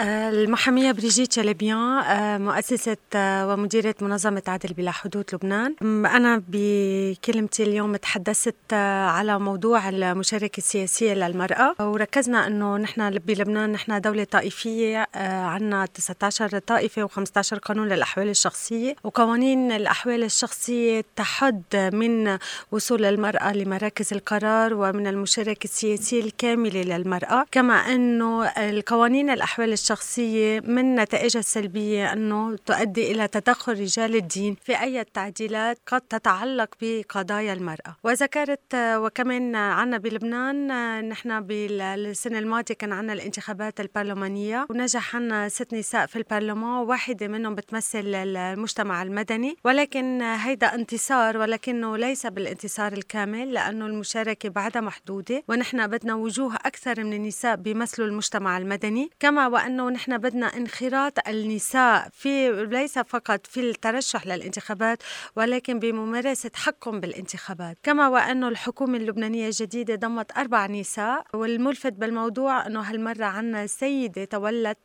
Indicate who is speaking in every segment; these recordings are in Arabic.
Speaker 1: المحامية بريجيت شلبيان مؤسسة ومديرة منظمة عدل بلا حدود لبنان. أنا بكلمتي اليوم تحدثت على موضوع المشاركة السياسية للمرأة. وركزنا أنه نحن بلبنان نحن دولة طائفية عنا 19 طائفة و15 قانون للأحوال الشخصية. وقوانين الأحوال الشخصية تحد من وصول المرأة لمراكز القرار ومن المشاركة السياسية الكاملة للمرأة. كما أنه القوانين الأحوال الشخصية من نتائجها السلبية أنه تؤدي إلى تدخل رجال الدين في أي تعديلات قد تتعلق بقضايا المرأة. وذكرت وكمان عنا بلبنان نحن بالسنة الماضية كان عنا الانتخابات البرلمانية ونجح عنا ست نساء في البرلمان واحدة منهم بتمثل المجتمع المدني. ولكن هيدا انتصار ولكنه ليس بالانتصار الكامل لأنه المشاركة بعدها محدودة ونحن بدنا وجوه أكثر من النساء بيمثلوا المجتمع المدني. كما وأنه نحن بدنا انخراط النساء في ليس فقط في الترشح للانتخابات ولكن بممارسة حقهم بالانتخابات. كما وأنه الحكومة اللبنانية الجديدة ضمت أربع نساء والملفت بالموضوع أنه هالمرة عنا سيدة تولت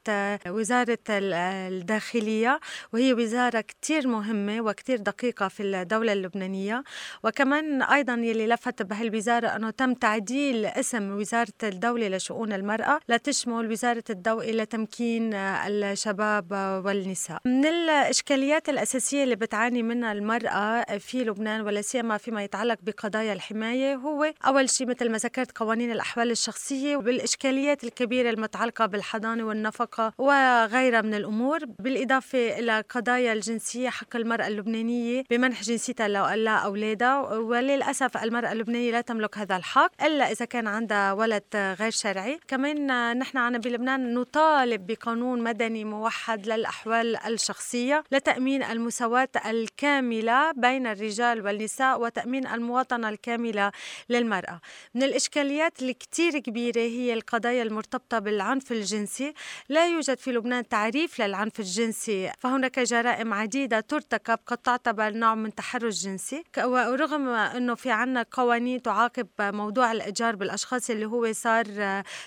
Speaker 1: وزارة الداخلية وهي وزارة كتير مهمة وكتير دقيقة في الدولة اللبنانية. وكمان أيضا يلي لفت بهالوزارة أنه تم تعديل اسم وزارة الدولة لشؤون المرأة. لتشمل وزارة الضوء لتمكين الشباب والنساء. من الإشكاليات الأساسية اللي بتعاني منها المرأة في لبنان ولا سيما فيما يتعلق بقضايا الحماية هو أول شيء مثل ما ذكرت قوانين الأحوال الشخصية والإشكاليات الكبيرة المتعلقة بالحضانة والنفقة وغيرها من الأمور بالإضافة إلى قضايا الجنسية حق المرأة اللبنانية بمنح جنسيتها لأولادها وللأسف المرأة اللبنانية لا تملك هذا الحق إلا إذا كان عندها ولد غير شرعي. كمان نحن عنا بلبنان نطالب بقانون مدني موحد للأحوال الشخصية لتأمين المساواة الكاملة بين الرجال والنساء وتأمين المواطنة الكاملة للمرأة. من الإشكاليات الكتير كبيرة هي القضايا المرتبطة بالعنف الجنسي. لا يوجد في لبنان تعريف للعنف الجنسي فهناك جرائم عديدة ترتكب قد تعتبر نوع من تحرش جنسي. ورغم أنه في عنا قوانين تعاقب موضوع الإيجار بالأشخاص اللي هو صار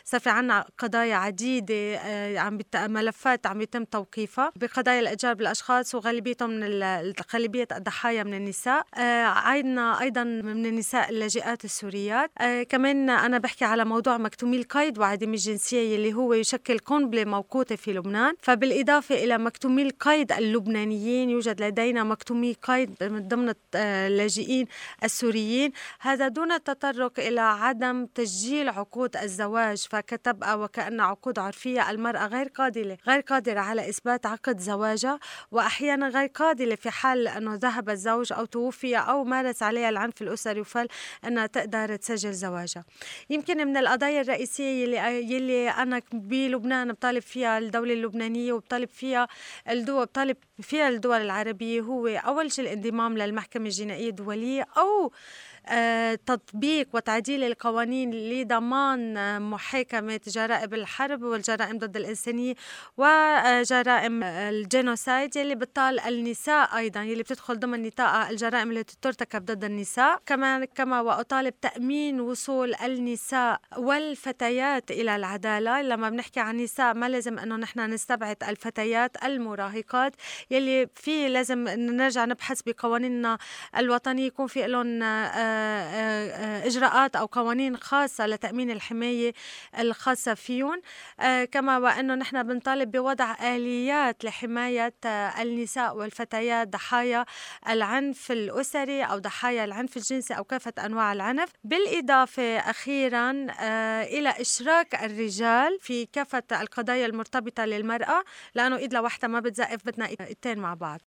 Speaker 1: صار في عنا قضايا عديدة عم ملفات عم يتم توقيفها بقضايا الإيجار بالأشخاص وغالبيتهم من غالبية الضحايا من النساء. عندنا أيضا من النساء اللاجئات السوريات. كمان أنا بحكي على موضوع مكتومي القيد وعدم الجنسية اللي هو يشكل قنبلة موقوتة في لبنان. فبالإضافة إلى مكتومي القيد اللبنانيين يوجد لدينا مكتومي قيد من ضمن اللاجئين السوريين. هذا دون التطرق إلى عدم تسجيل عقود الزواج فكتبقى وكأن عقود عرفية المرأة غير قادرة غير قادرة على إثبات عقد زواجها وأحيانا غير قادرة في حال أنه ذهب الزوج أو توفي أو مارس عليها العنف الأسري وفل أنها تقدر تسجل زواجها. يمكن من القضايا الرئيسية يلي, يلي أنا بلبنان بطالب فيها الدولة اللبنانية وبطالب فيها الدول بطالب فيها الدول العربية هو أول شيء الانضمام للمحكمة الجنائية الدولية أو تطبيق وتعديل القوانين لضمان محاكمة جرائم الحرب والجرائم ضد الإنسانية وجرائم الجينوسايد يلي بتطال النساء أيضا يلي بتدخل ضمن نطاق الجرائم التي ترتكب ضد النساء. كمان كما وأطالب تأمين وصول النساء والفتيات إلى العدالة. لما بنحكي عن نساء ما لازم أنه نحن نستبعد الفتيات المراهقات. يلي في لازم نرجع نبحث بقوانيننا الوطنية يكون في لهم إجراءات أو قوانين خاصة لتأمين الحماية الخاصة فيهم. كما وأنه نحن بنطالب بوضع آليات لحماية النساء والفتيات ضحايا العنف الأسري أو ضحايا العنف الجنسي أو كافة أنواع العنف. بالإضافة أخيرا إلى إشراك الرجال في كافة القضايا المرتبطة للمرأة لأنه إيد لوحدها ما بتزقف بدنا إيدتين مع بعض.